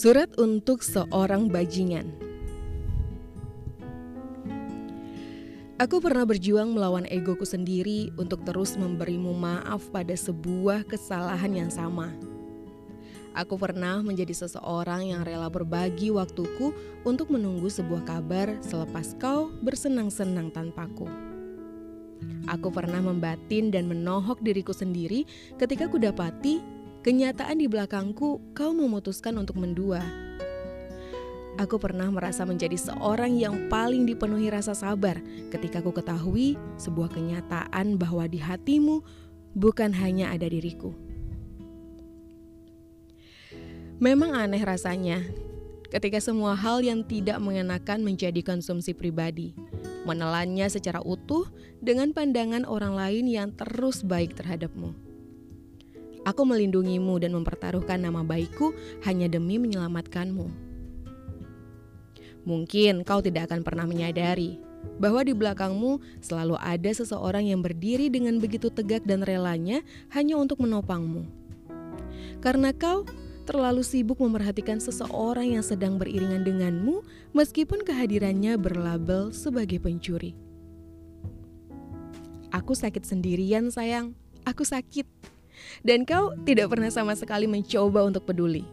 Surat untuk seorang bajingan. Aku pernah berjuang melawan egoku sendiri untuk terus memberimu maaf pada sebuah kesalahan yang sama. Aku pernah menjadi seseorang yang rela berbagi waktuku untuk menunggu sebuah kabar selepas kau bersenang-senang tanpaku. Aku pernah membatin dan menohok diriku sendiri ketika kudapati kenyataan di belakangku kau memutuskan untuk mendua. Aku pernah merasa menjadi seorang yang paling dipenuhi rasa sabar ketika ku ketahui sebuah kenyataan bahwa di hatimu bukan hanya ada diriku. Memang aneh rasanya ketika semua hal yang tidak mengenakan menjadi konsumsi pribadi, menelannya secara utuh dengan pandangan orang lain yang terus baik terhadapmu. Aku melindungimu dan mempertaruhkan nama baikku hanya demi menyelamatkanmu. Mungkin kau tidak akan pernah menyadari bahwa di belakangmu selalu ada seseorang yang berdiri dengan begitu tegak dan relanya hanya untuk menopangmu. Karena kau terlalu sibuk memerhatikan seseorang yang sedang beriringan denganmu, meskipun kehadirannya berlabel sebagai pencuri. Aku sakit sendirian, sayang. Aku sakit, dan kau tidak pernah sama sekali mencoba untuk peduli.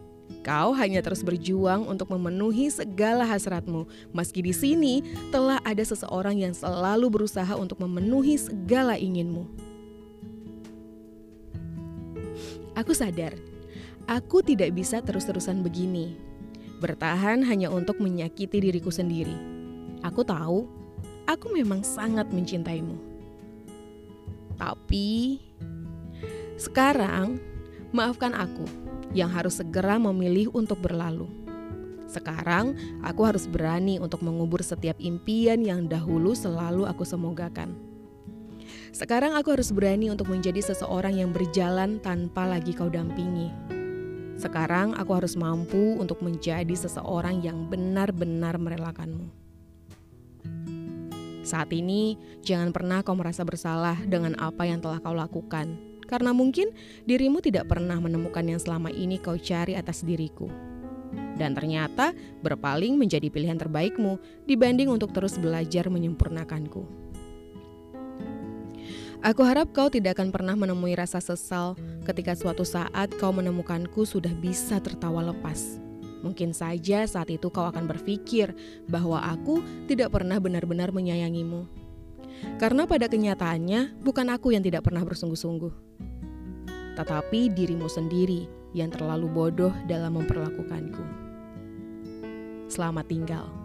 Kau hanya terus berjuang untuk memenuhi segala hasratmu, meski di sini telah ada seseorang yang selalu berusaha untuk memenuhi segala inginmu. Aku sadar, aku tidak bisa terus-terusan begini, bertahan hanya untuk menyakiti diriku sendiri. Aku tahu, aku memang sangat mencintaimu. Tapi sekarang, maafkan aku yang harus segera memilih untuk berlalu. Sekarang, aku harus berani untuk mengubur setiap impian yang dahulu selalu aku semogakan. Sekarang aku harus berani untuk menjadi seseorang yang berjalan tanpa lagi kau dampingi. Sekarang aku harus mampu untuk menjadi seseorang yang benar-benar merelakanmu. Saat ini, jangan pernah kau merasa bersalah dengan apa yang telah kau lakukan karena mungkin dirimu tidak pernah menemukan yang selama ini kau cari atas diriku. Dan ternyata berpaling menjadi pilihan terbaikmu dibanding untuk terus belajar menyempurnakanku. Aku harap kau tidak akan pernah menemui rasa sesal ketika suatu saat kau menemukanku sudah bisa tertawa lepas. Mungkin saja saat itu kau akan berpikir bahwa aku tidak pernah benar-benar menyayangimu. Karena pada kenyataannya bukan aku yang tidak pernah bersungguh-sungguh, tetapi dirimu sendiri yang terlalu bodoh dalam memperlakukanku. Selamat tinggal.